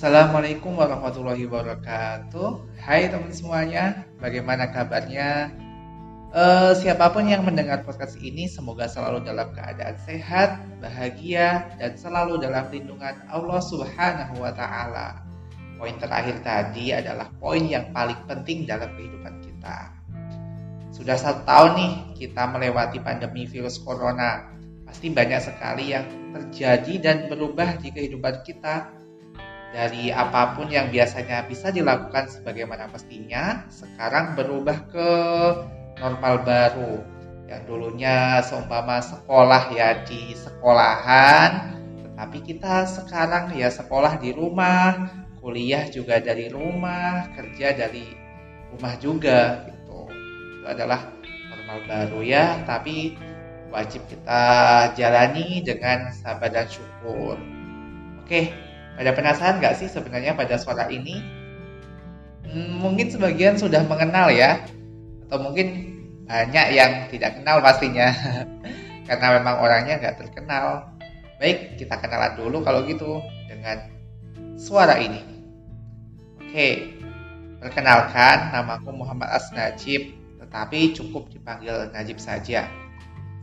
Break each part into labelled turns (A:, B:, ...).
A: Assalamualaikum warahmatullahi wabarakatuh. Hai teman semuanya, bagaimana kabarnya? Uh, siapa pun yang mendengar podcast ini, semoga selalu dalam keadaan sehat, bahagia, dan selalu dalam lindungan Allah Subhanahu wa Ta'ala. Poin terakhir tadi adalah poin yang paling penting dalam kehidupan kita. Sudah satu tahun nih kita melewati pandemi virus corona. Pasti banyak sekali yang terjadi dan berubah di kehidupan kita dari apa pun yang biasanya bisa dilakukan sebagaimana mestinya, sekarang berubah ke normal baru. Yang dulunya seumpama sekolah ya di sekolahan, tetapi kita sekarang ya sekolah di rumah, kuliah juga dari rumah, kerja dari rumah juga gitu. Itu adalah normal baru ya, tapi wajib kita jalani dengan sabar dan syukur. Oke, ada penasaran nggak sih sebenarnya pada suara ini? Hmm, mungkin sebagian sudah mengenal ya, atau mungkin banyak yang tidak kenal pastinya, karena memang orangnya nggak terkenal. Baik, kita kenalan dulu kalau gitu dengan suara ini. Oke, perkenalkan namaku Muhammad As Najib, tetapi cukup dipanggil Najib saja.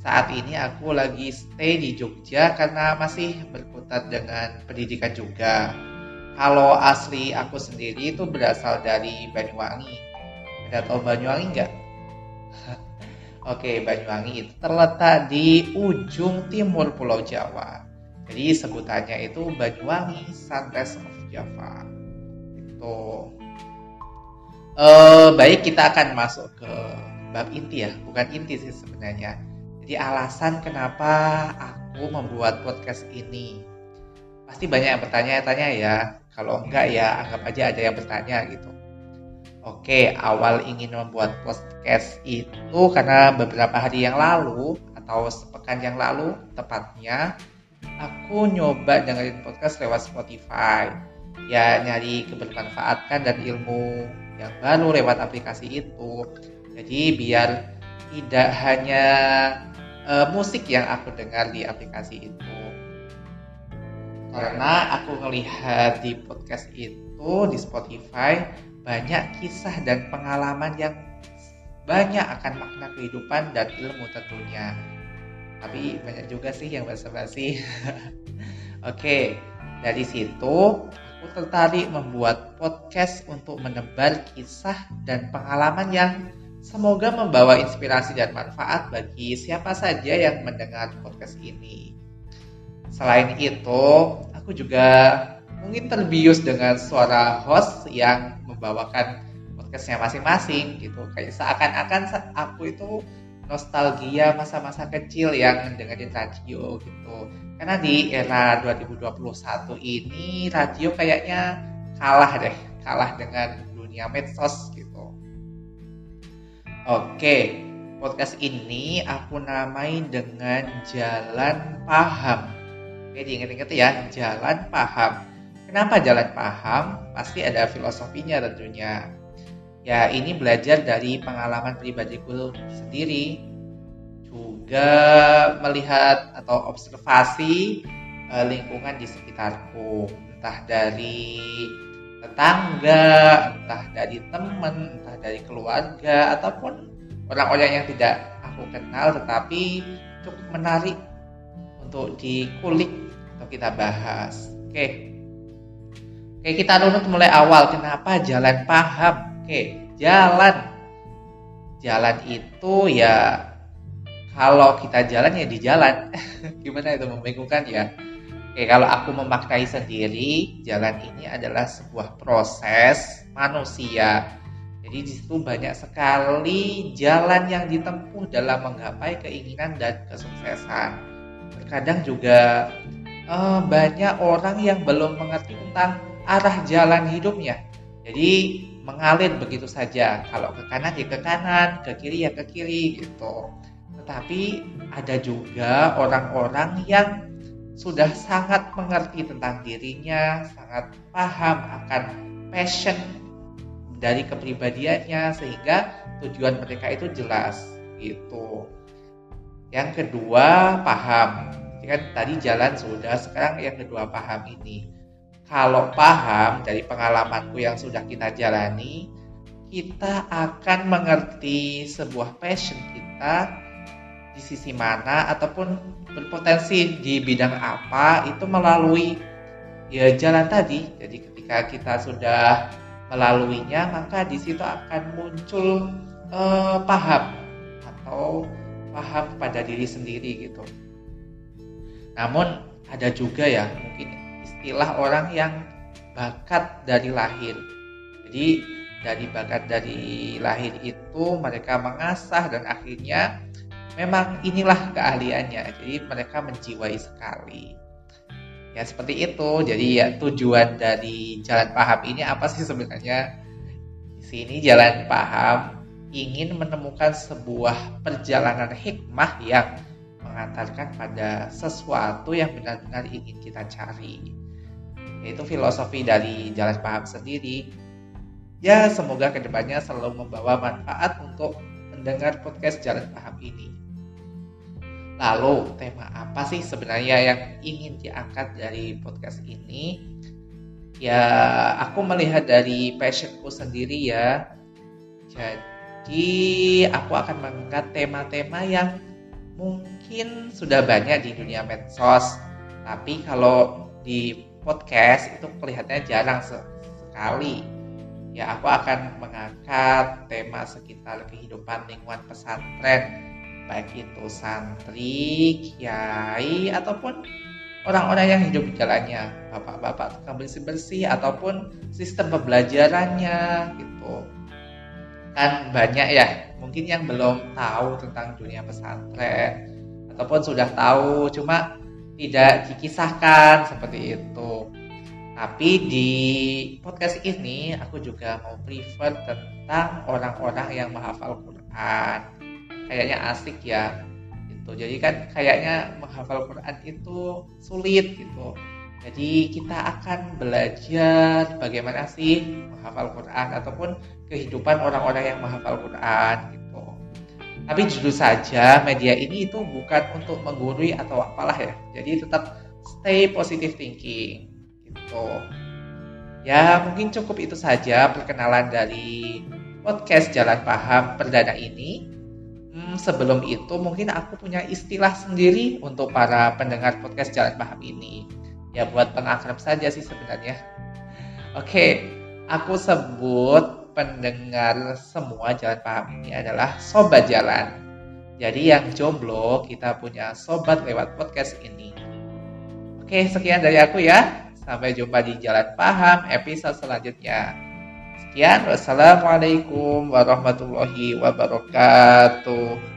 A: Saat ini aku lagi stay di Jogja karena masih berkutat dengan pendidikan juga. Kalau asli aku sendiri itu berasal dari Banyuwangi. Ada tahu Banyuwangi nggak? Oke, Banyuwangi itu terletak di ujung timur Pulau Jawa. Jadi sebutannya itu Banyuwangi Sunrise of Java. Itu. Uh, baik, kita akan masuk ke bab inti ya, bukan inti sih sebenarnya jadi alasan kenapa aku membuat podcast ini. Pasti banyak yang bertanya-tanya ya. Kalau enggak ya anggap aja ada yang bertanya gitu. Oke, awal ingin membuat podcast itu karena beberapa hari yang lalu atau sepekan yang lalu tepatnya aku nyoba dengerin podcast lewat Spotify. Ya nyari kebermanfaatan dan ilmu yang baru lewat aplikasi itu. Jadi biar tidak hanya uh, musik yang aku dengar di aplikasi itu karena aku melihat di podcast itu di Spotify banyak kisah dan pengalaman yang banyak akan makna kehidupan dan ilmu tentunya tapi banyak juga sih yang basa-basi oke dari situ aku tertarik membuat podcast untuk menebar kisah dan pengalaman yang Semoga membawa inspirasi dan manfaat bagi siapa saja yang mendengar podcast ini. Selain itu, aku juga mungkin terbius dengan suara host yang membawakan podcastnya masing-masing gitu. Kayak seakan-akan aku itu nostalgia masa-masa kecil yang dengerin radio gitu. Karena di era 2021 ini radio kayaknya kalah deh, kalah dengan dunia medsos gitu. Oke, podcast ini aku namai dengan Jalan Paham. Oke, diingat-ingat ya, Jalan Paham. Kenapa Jalan Paham? Pasti ada filosofinya tentunya. Ya, ini belajar dari pengalaman pribadiku sendiri. Juga melihat atau observasi uh, lingkungan di sekitarku. Entah dari tetangga, entah dari teman, entah dari keluarga, ataupun orang-orang yang tidak aku kenal tetapi cukup menarik untuk dikulik atau kita bahas. Oke. Oke, kita runut mulai awal. Kenapa jalan paham? Oke, jalan. Jalan itu ya kalau kita jalan ya di jalan. Gimana itu membingungkan ya? Oke, kalau aku memaknai sendiri, jalan ini adalah sebuah proses manusia. Jadi di situ banyak sekali jalan yang ditempuh dalam menggapai keinginan dan kesuksesan. Terkadang juga uh, banyak orang yang belum mengerti tentang arah jalan hidupnya. Jadi mengalir begitu saja. Kalau ke kanan ya ke kanan, ke kiri ya ke kiri gitu. Tetapi ada juga orang-orang yang sudah sangat mengerti tentang dirinya, sangat paham akan passion dari kepribadiannya sehingga tujuan mereka itu jelas gitu. Yang kedua, paham. Kan tadi jalan sudah, sekarang yang kedua paham ini. kalau paham dari pengalamanku yang sudah kita jalani, kita akan mengerti sebuah passion kita di sisi mana ataupun berpotensi di bidang apa itu melalui ya jalan tadi. Jadi ketika kita sudah melaluinya, maka di situ akan muncul eh, paham atau paham pada diri sendiri gitu. Namun ada juga ya mungkin istilah orang yang bakat dari lahir. Jadi dari bakat dari lahir itu mereka mengasah dan akhirnya memang inilah keahliannya. Jadi mereka menjiwai sekali. Ya seperti itu. Jadi ya tujuan dari jalan paham ini apa sih sebenarnya? Di sini jalan paham ingin menemukan sebuah perjalanan hikmah yang mengantarkan pada sesuatu yang benar-benar ingin kita cari yaitu filosofi dari jalan paham sendiri Ya, semoga ke depannya selalu membawa manfaat untuk mendengar podcast Jalan Paham ini. Lalu, tema apa sih sebenarnya yang ingin diangkat dari podcast ini? Ya, aku melihat dari passionku sendiri ya. Jadi, aku akan mengangkat tema-tema yang mungkin sudah banyak di dunia medsos. Tapi kalau di podcast itu kelihatannya jarang sekali ya aku akan mengangkat tema sekitar kehidupan lingkungan pesantren baik itu santri, kiai ataupun orang-orang yang hidup di jalannya, bapak-bapak tukang bersih-bersih ataupun sistem pembelajarannya gitu. Kan banyak ya, mungkin yang belum tahu tentang dunia pesantren ataupun sudah tahu cuma tidak dikisahkan seperti itu. Tapi di podcast ini aku juga mau prefer tentang orang-orang yang menghafal Quran. Kayaknya asik ya. Gitu. Jadi kan kayaknya menghafal Quran itu sulit gitu. Jadi kita akan belajar bagaimana sih menghafal Quran ataupun kehidupan orang-orang yang menghafal Quran gitu. Tapi jujur saja media ini itu bukan untuk menggurui atau apalah ya. Jadi tetap stay positive thinking gitu. Ya, mungkin cukup itu saja perkenalan dari podcast Jalan Paham perdana ini. Hmm, sebelum itu mungkin aku punya istilah sendiri untuk para pendengar podcast Jalan Paham ini. Ya buat pengakrab saja sih sebenarnya. Oke, aku sebut pendengar semua Jalan Paham ini adalah sobat jalan. Jadi yang jomblo kita punya sobat lewat podcast ini. Oke, sekian dari aku ya. Sampai jumpa di Jalan Paham episode selanjutnya. Sekian, wassalamualaikum warahmatullahi wabarakatuh.